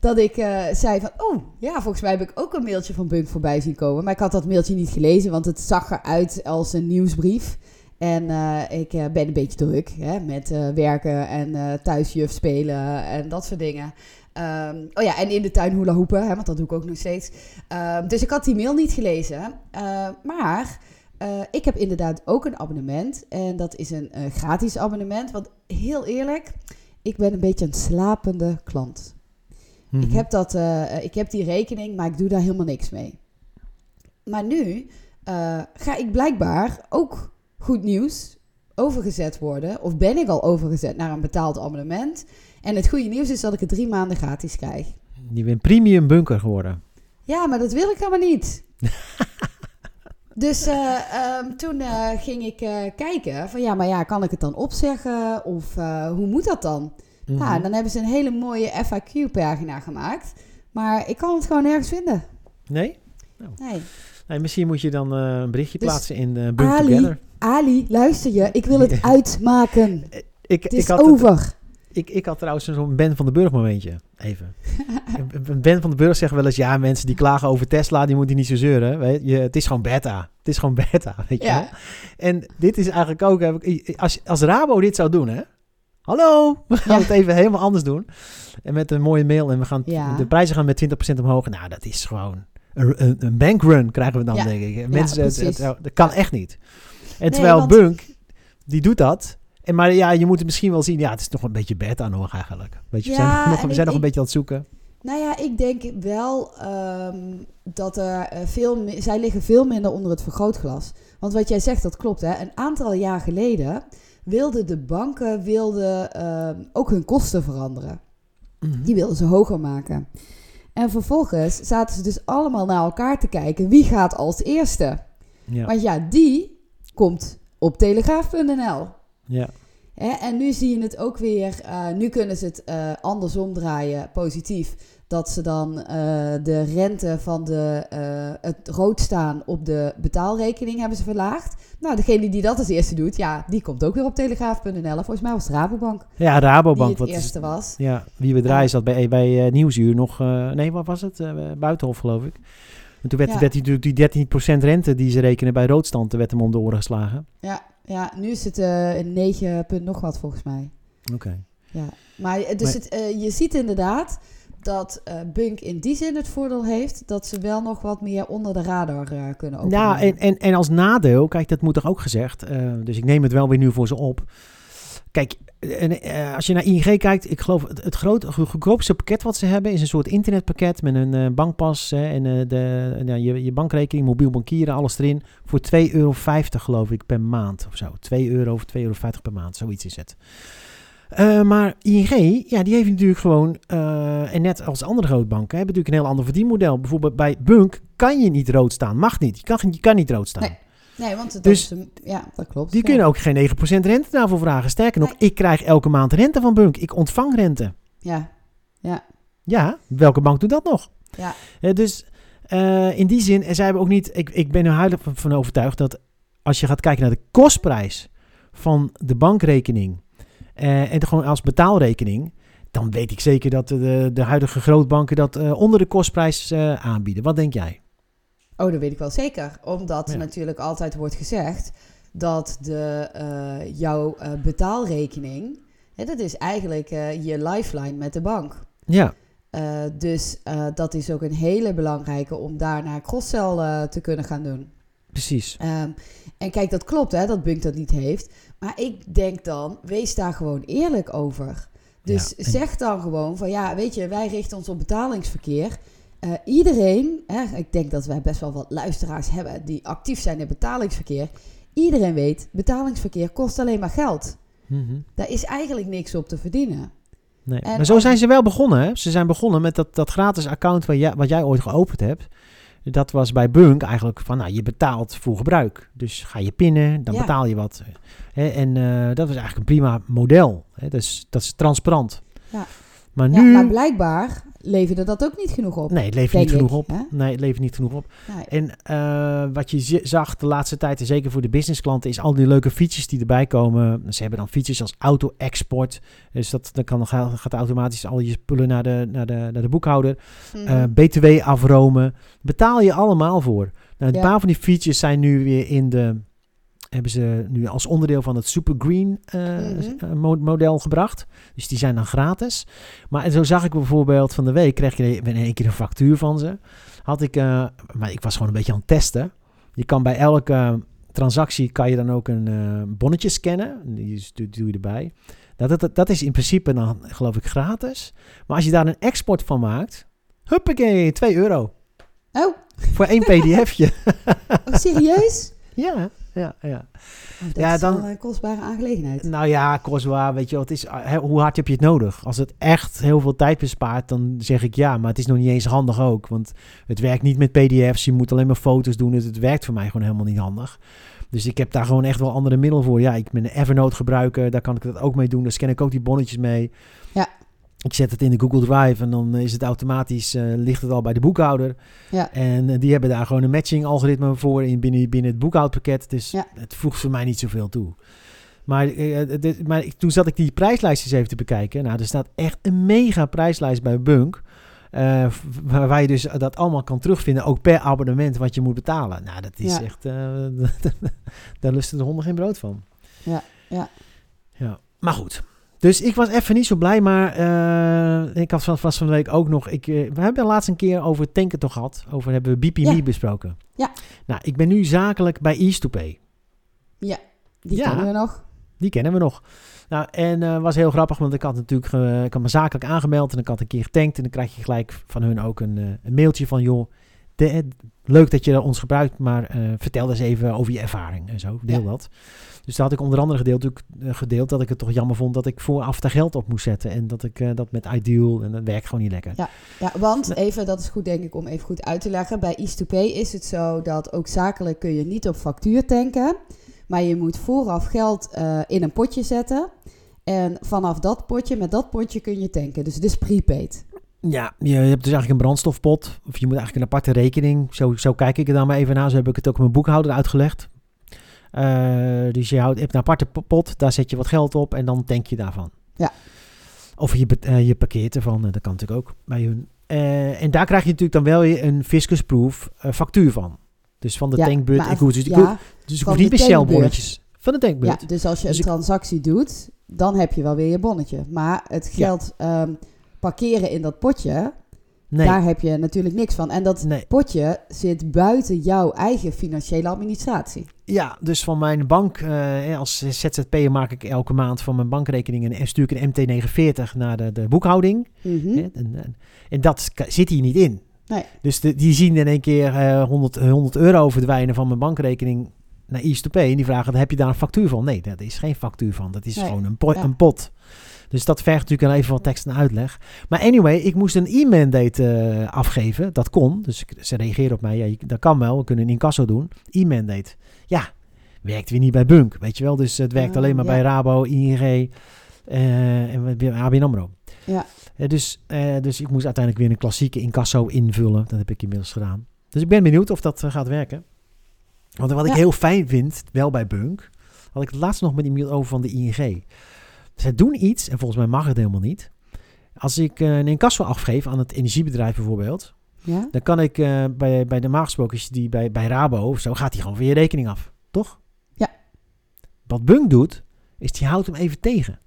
dat ik zei van, oh, ja, volgens mij heb ik ook een mailtje van Bunk voorbij zien komen. Maar ik had dat mailtje niet gelezen, want het zag eruit als een nieuwsbrief. En eh, ik eh, ben een beetje druk hè, met eh, werken en thuisjuf spelen en dat soort dingen. Ehm, oh ja, en in de tuin hula hoepen, hè, want dat doe ik ook nog steeds. Ehm, dus ik had die mail niet gelezen. Maar ik heb inderdaad ook een abonnement. En dat is een gratis abonnement. Want heel eerlijk, ik ben een beetje een slapende klant. Mhm. Ik, heb dat, ik heb die rekening, maar ik doe daar helemaal niks mee. Maar nu ga ik blijkbaar ook goed nieuws overgezet worden. Of ben ik al overgezet naar een betaald abonnement. En het goede nieuws is dat ik het drie maanden gratis krijg. Je bent premium bunker geworden. Ja, maar dat wil ik helemaal niet. dus eh, ehm, toen eh, ging ik eh, kijken van ja, maar ja, kan ik het dan opzeggen of hoe moet dat dan? Mhm. Nou, dan hebben ze een hele mooie FAQ-pagina gemaakt, maar ik kan het gewoon nergens vinden. Nee? Nee. Nee, misschien moet je dan een berichtje Dus, plaatsen in Bunk Ali, Together. Ali, luister je. Ik wil het uitmaken. Ik, Het ik, is had het- over. ik, ik had trouwens zo'n Ben van den Burg momentje. Even. Ben van den Burg zegt wel eens... Ja, mensen die klagen over Tesla, die moeten niet zo zeuren. Weet je, het is gewoon beta. Het is gewoon beta, weet je. Ja. En dit is eigenlijk ook... heb ik- Als, als Rabo dit zou doen, hè? Hallo, we gaan Ja. het even helemaal anders doen. En met een mooie mail. En we gaan Ja. de prijzen gaan met 20% omhoog. Nou, dat is gewoon... Een, een, bankrun krijgen we dan, denk ik. Mensen, het- precies. het- dat kan echt niet. En terwijl want- Bunk, die doet dat. En maar ja, je moet het misschien wel zien. Ja, het is nog een beetje beta nog eigenlijk. Weet je, we zijn, nog, we zijn nog een beetje aan het zoeken. Nou ja, ik denk wel ehm, dat er eh, veel... Zij liggen veel minder onder het vergrootglas. Want wat jij zegt, dat klopt. Hè? Een aantal jaar geleden wilden de banken wilden, ehm, ook hun kosten veranderen. Die wilden ze hoger maken. En vervolgens zaten ze dus allemaal naar elkaar te kijken. Wie gaat als eerste? Ja, Want ja, die komt op telegraaf.nl. ja. Hè, en nu zie je het ook weer, eh, nu kunnen ze het eh, andersom draaien, positief. Dat ze dan eh, de rente van de, het rood staan op de betaalrekening hebben ze verlaagd. Nou, degene die dat als eerste doet, ja, die komt ook weer op telegraaf.nl. Volgens mij was het Rabobank ja die Rabobank. het Wat is, eerste was. ja, wie we draaien zat bij, bij Nieuwsuur nog... nee, wat was het? Buitenhof, geloof ik. En toen werd, Ja. werd die, natuurlijk die 13% rente die ze rekenen bij roodstand... werd hem om de oren geslagen. Ja, ja nu is het eh 9 punt nog wat volgens mij. Oké. Ja, maar eh, dus Maar- Het, eh, je ziet inderdaad dat Bunk in die zin het voordeel heeft dat ze wel nog wat meer onder de radar kunnen opereren. Nou, en, en, en als nadeel, kijk, dat moet toch ook gezegd. dus ik neem het wel weer nu voor ze op. Kijk, eh, als je naar ING kijkt, ik geloof het, het goedkoopste pakket wat ze hebben is een soort internetpakket met een eh, bankpas en eh, de, nou, je, je bankrekening, mobiel bankieren, alles erin. Voor 2,50 euro geloof ik per maand of zo. 2 euro of 2,50 euro per maand, zoiets is het. Maar ING, ja, die heeft natuurlijk gewoon, en net als andere grote banken, hebben natuurlijk een heel ander verdienmodel. Bijvoorbeeld bij Bunk kan je niet rood staan, mag niet. Je kan, je kan niet rood staan. Nee, want dat Dus een- ja, dat klopt. Die ja. kunnen ook geen 9% rente daarvoor vragen. Sterker nog, ik krijg elke maand rente van Bunk. Ik ontvang rente. Ja, Ja, welke bank doet dat nog? ja, dus eh, in die zin, en zij hebben ook niet... Ik, ik ben er huidelijk van, overtuigd dat als je gaat kijken naar de kostprijs van de bankrekening... eh, en gewoon als betaalrekening... dan weet ik zeker dat de, de huidige grootbanken dat eh, onder de kostprijs aanbieden. Wat denk jij? Oh, dat weet ik wel zeker. Omdat Ja. natuurlijk altijd wordt gezegd dat de, eh, jouw eh, betaalrekening, hè, dat is eigenlijk eh, je lifeline met de bank. Ja, dus dat is ook een hele belangrijke om daarna cross-sell te kunnen gaan doen. precies. Ehm, en kijk, dat klopt hè, dat Bunk dat niet heeft. Maar ik denk dan, wees daar gewoon eerlijk over. Dus Ja, en- zeg dan gewoon van ja, weet je, wij richten ons op betalingsverkeer. Eh, iedereen, hè, ik denk dat wij best wel wat luisteraars hebben die actief zijn in betalingsverkeer. Iedereen weet, betalingsverkeer kost alleen maar geld. Mhm. Daar is eigenlijk niks op te verdienen. Nee. En maar zo zijn ze wel begonnen. Hè? Ze zijn begonnen met dat, dat gratis account wat jij, wat jij ooit geopend hebt. Dat was bij Bunk eigenlijk van, nou, je betaalt voor gebruik. Dus ga je pinnen, dan Ja. betaal je wat. Hè? En eh, dat was eigenlijk een prima model. Hè? Dat, is, dat is transparant. Ja. Maar Ja, nu... maar blijkbaar leverde dat ook niet genoeg op. nee, het levert niet genoeg op. hè? Nee, het levert niet genoeg op. Nee. En eh, wat je zag de laatste tijd, en zeker voor de businessklanten, is al die leuke features die erbij komen. Ze hebben dan features als auto-export. Dus dat, dan kan, gaat automatisch al je spullen naar de, naar de, naar de boekhouder. Mhm. Eh, BTW afromen. Betaal je allemaal voor. Nou, een Ja. paar van die features zijn nu weer in de. Hebben ze nu als onderdeel van het Super Green eh, Mhm. eh, mo- model gebracht. Dus die zijn dan gratis. Maar zo zag ik bijvoorbeeld van de week. Kreeg je in één keer een factuur van ze. Had ik. eh, maar ik was gewoon een beetje aan het testen. Je kan bij elke transactie. kan je dan ook een bonnetje scannen. Die is- doe, je erbij. Dat, dat, dat is in principe dan geloof ik gratis. Maar als je daar een export van maakt. Huppakee, 2 euro. Oh, Voor één pdfje. oh, serieus? ja, ja, ja. Oh, dat Ja, is dan- wel een kostbare aangelegenheid. Nou ja, Coswa, weet je wat, is, hè, hoe hard heb je het nodig? Als het echt heel veel tijd bespaart, dan zeg ik ja. Maar het is nog niet eens handig ook. Want het werkt niet met pdf's. Je moet alleen maar foto's doen. Dus het werkt voor mij gewoon helemaal niet handig. Dus ik heb daar gewoon echt wel andere middelen voor. Ja, ik ben een Evernote gebruiker. Daar kan ik dat ook mee doen. Daar scan ik ook die bonnetjes mee. Ja. Ik zet het in de Google Drive en dan is het automatisch, eh, ligt het al bij de boekhouder. Ja. En eh, die hebben daar gewoon een matching algoritme voor in, binnen, binnen het boekhoudpakket. Dus Ja. het voegt voor mij niet zoveel toe. Maar, eh, maar toen zat ik die prijslijstjes even te bekijken. Nou, er staat echt een mega prijslijst bij Bunk. waar, waar je dus dat allemaal kan terugvinden, ook per abonnement wat je moet betalen. Nou, dat is Ja. echt, daar lusten de honden geen brood van. Ja, ja. ja. Maar goed, dus ik was even niet zo blij, maar eh, ik had van, van de week ook nog... Ik, eh, we hebben laatst een keer over tanken toch gehad. Over hebben we BPM Ja. besproken. Ja. Nou, ik ben nu zakelijk bij East to Pay. Die Ja. kennen we nog. Die kennen we nog. Nou, en eh was heel grappig, want ik had natuurlijk ik had me zakelijk aangemeld en ik had een keer getankt. En dan krijg je gelijk van hun ook een, een mailtje van, joh, de- leuk dat je ons gebruikt, maar vertel eens even over je ervaring en zo. Deel Ja. dat. Dus daar had ik onder andere gedeeld, gedeeld dat ik het toch jammer vond dat ik vooraf daar geld op moest zetten. En dat ik eh, dat met Ideal, en dat werkt gewoon niet lekker. Ja, want even, dat is goed denk ik om even goed uit te leggen. Bij East2Pay is het zo dat ook zakelijk kun je niet op factuur tanken. Maar je moet vooraf geld eh, in een potje zetten. En vanaf dat potje, met dat potje kun je tanken. Dus het is prepaid. Ja, je hebt dus eigenlijk een brandstofpot. Of je moet eigenlijk een aparte rekening. Zo, zo kijk ik er dan maar even naar. Zo heb ik het ook mijn boekhouder uitgelegd. Eh, dus je houdt, je hebt een aparte po- pot. Daar zet je wat geld op en dan tank je daarvan. Ja. Of je, eh, je parkeert ervan. eh, dat kan natuurlijk ook bij hun. En daar krijg je natuurlijk dan wel een fiscusproof factuur van. Dus van de Ja, Ik hoef, dus ik, ja, hoef- dus ik van hoef niet de bestelbonnetjes. Van de ja, tankbeurt. dus als je Dus een ik- transactie doet, dan heb je wel weer je bonnetje. Maar het Ja. geld ehm, parkeren in dat potje, Nee, daar heb je natuurlijk niks van. En dat nee. potje zit buiten jouw eigen financiële administratie. Ja, dus van mijn bank, eh, als ZZP'er maak ik elke maand van mijn bankrekening en stuur ik een MT49 naar de, de boekhouding. Mhm. En, en, en dat zit hier niet in. Nee. Dus de, die zien in één keer eh 100, 100 euro verdwijnen van mijn bankrekening naar East to Pay. En die vragen, heb je daar een factuur van? Nee, dat is geen factuur van. Dat is Nee. gewoon een, po- Ja. een pot. Dus dat vergt natuurlijk even wat tekst en uitleg. Maar anyway, ik moest een e-mandate eh, afgeven. Dat kon. Dus ze reageerden op mij. Ja, dat kan wel. We kunnen een incasso doen. E-mandate. Ja, werkt weer niet bij Bunk. Weet je wel. Dus het werkt Oh, alleen maar ja. bij Rabo, ING eh, en ABN AMRO. Ja. Eh, dus, dus ik moest uiteindelijk weer een klassieke incasso invullen. Dat heb ik inmiddels gedaan. Dus ik ben benieuwd of dat gaat werken. Want wat ik heel fijn vind, wel bij Bunk, had ik het laatst nog met iemand over van de ING. Zij doen iets, en volgens mij mag het helemaal niet. Als ik eh, een incasso afgeef aan het energiebedrijf bijvoorbeeld, Ja? dan kan ik eh, bij, bij de gesproken, die bij, bij Rabo of zo, gaat die gewoon weer je rekening af. Toch? Ja. Wat Bunk doet, is die houdt hem even tegen.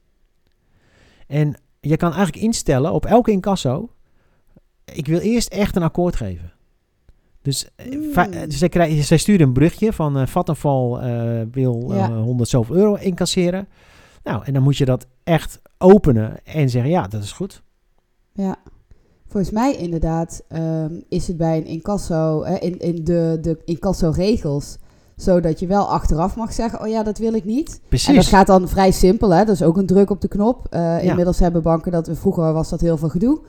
En je kan eigenlijk instellen op elke incasso, ik wil eerst echt een akkoord geven. Dus Mm. zij, sturen een berichtje van eh Vattenfall eh, wil Ja. 100 zoveel euro incasseren. Nou, en dan moet je dat echt openen en zeggen, ja, dat is goed. Ja. Volgens mij inderdaad ehm, is het bij een incasso, eh, in, in de, de incasso-regels, zodat je wel achteraf mag zeggen, oh ja, dat wil ik niet. Precies. En dat gaat dan vrij simpel, hè? dat is ook een druk op de knop. Eh, Inmiddels hebben banken dat, vroeger was dat heel veel gedoe,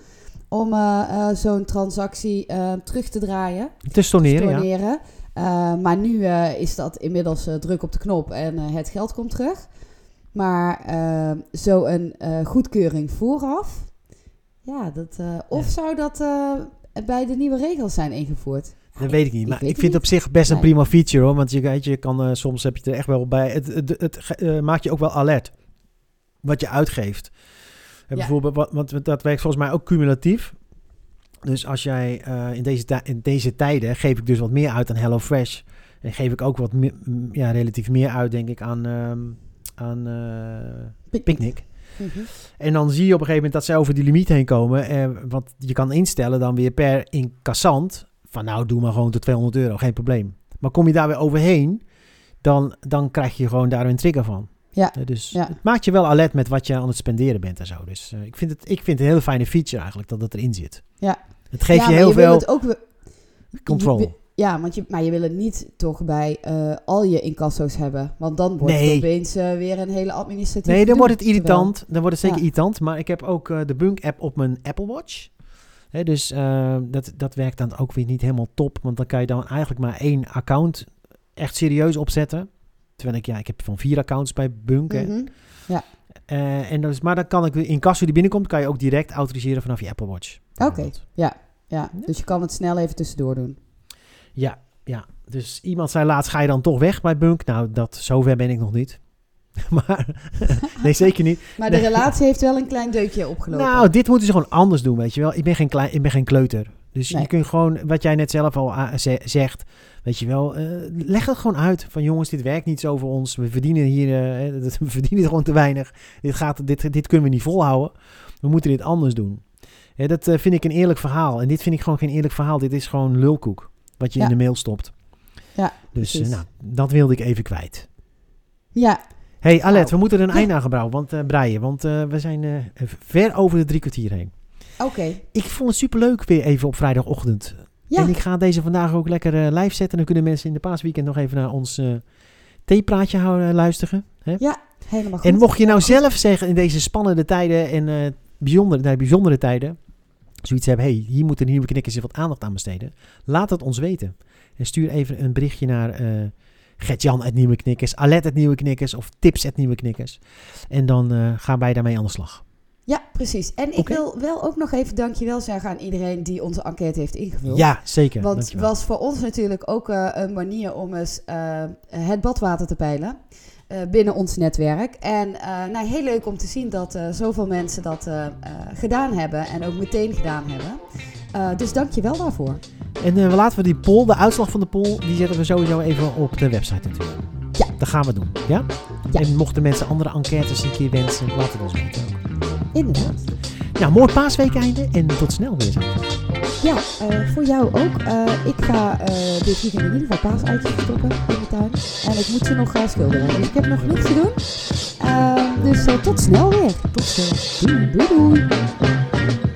om eh, eh, zo'n transactie terug te draaien. te storneren. Eh, maar nu is dat inmiddels druk op de knop en het geld komt terug. Maar eh, zo'n eh goedkeuring vooraf, ja, dat, eh, of Ja. zou dat bij de nieuwe regels zijn ingevoerd? Dat weet ik niet. Ik Maar ik vind het op zich best een Nee. prima feature hoor. Want je, weet je, kan, soms heb je er echt wel bij. Het, het, maakt je ook wel alert. Wat je uitgeeft. En Ja. Bijvoorbeeld, want dat werkt volgens mij ook cumulatief. Dus als jij in, deze in deze tijden geef ik dus wat meer uit aan HelloFresh. En geef ik ook wat meer, ja, relatief meer uit, denk ik, aan, ehm, aan eh, Picnic. Mhm. En dan zie je op een gegeven moment dat ze over die limiet heen komen. Eh, want je kan instellen dan weer per incassant. Van nou, doe maar gewoon tot 200 euro, geen probleem. Maar kom je daar weer overheen, dan, dan krijg je gewoon daar een trigger van. Ja, Eh, dus ja. het maakt je wel alert met wat je aan het spenderen bent en zo. Dus ik, vind het, ik vind het een hele fijne feature eigenlijk dat het erin zit. Ja. Het geeft Ja, je heel wil veel ook control. Ja, want je, maar je wil het niet toch bij eh, al je incasso's hebben. Want dan wordt Nee. het opeens eh, weer een hele administratieve Nee, dan wordt het irritant. Dan wordt het zeker Ja. irritant. Maar ik heb ook eh, de Bunk-app op mijn Apple Watch. Hè, dus dat, dat werkt dan ook weer niet helemaal top. Want dan kan je dan eigenlijk maar één account echt serieus opzetten. Terwijl ik, ja, ik heb van vier accounts bij Bunk. Mhm. Eh, en dus, maar dan kan ik in kasso die binnenkomt, kan je ook direct autoriseren vanaf je Apple Watch. Oké, ja, ja. Dus je kan het snel even tussendoor doen. Ja, ja. Dus iemand zei laatst, ga je dan toch weg bij Bunk? Nou, dat, zover ben ik nog niet. maar, nee, zeker niet. Maar de relatie heeft wel een klein deukje opgelopen. Nou, dit moeten ze gewoon anders doen, weet je wel. Ik ben geen, klein, ik ben geen kleuter. Dus Nee. je kunt gewoon, wat jij net zelf al ze- zegt, weet je wel, eh, leg het gewoon uit. Van jongens, dit werkt niet zo voor ons. We verdienen hier, eh, eh, we verdienen gewoon te weinig. Dit, gaat, dit, dit kunnen we niet volhouden. We moeten dit anders doen. Dat eh, vind ik een eerlijk verhaal. En dit vind ik gewoon geen eerlijk verhaal. Dit is gewoon lulkoek, wat je Ja. in de mail stopt. Ja, Dus eh, nou, dat wilde ik even kwijt. Ja, hey, Alet, Nou, we moeten er een ja. eind aan gebrouwen, want, eh breien. Want eh, we zijn ver over de drie kwartier heen. oké. Ik vond het superleuk weer even op vrijdagochtend. Ja, En ik ga deze vandaag ook lekker live zetten. Dan kunnen mensen in de paasweekend nog even naar ons theepraatje houden, luisteren. Hè? helemaal goed. En mocht je nou zelf zeggen in deze spannende tijden en bijzondere, nee, bijzondere tijden, zoiets hebben, hey, hier moeten nieuwe knikkers wat aandacht aan besteden. Laat het ons weten. En stuur even een berichtje naar eh Gert-Jan het Nieuwe Knikkers, Alet het Nieuwe Knikkers of Tips het Nieuwe Knikkers. En dan eh, gaan wij daarmee aan de slag. Ja, precies. En ik wil wel ook nog even dankjewel zeggen aan iedereen die onze enquête heeft ingevuld. Ja, zeker. Want het was voor ons natuurlijk ook eh, een manier om eens het badwater te peilen. Eh, binnen ons netwerk. En eh, nou, heel leuk om te zien dat eh, zoveel mensen dat gedaan hebben. En ook meteen gedaan hebben. Dus dank je wel daarvoor. En laten we die poll, de uitslag van de poll, die zetten we sowieso even op de website natuurlijk. Ja. Dat gaan we doen, ja? Ja. En mochten mensen andere enquêtes een keer wensen, laat het ons weten ook. Inderdaad. Nou, mooi paasweek einde en tot snel weer. Ja, eh, voor jou ook. Eh, ik ga eh, dit weekend in ieder geval paaseitjes verstoppen in de tuin. En ik moet ze nog gaan schilderen. Dus ik heb nog genoeg te doen. Eh, dus eh, tot snel weer. Tot snel. Doei doei. doei.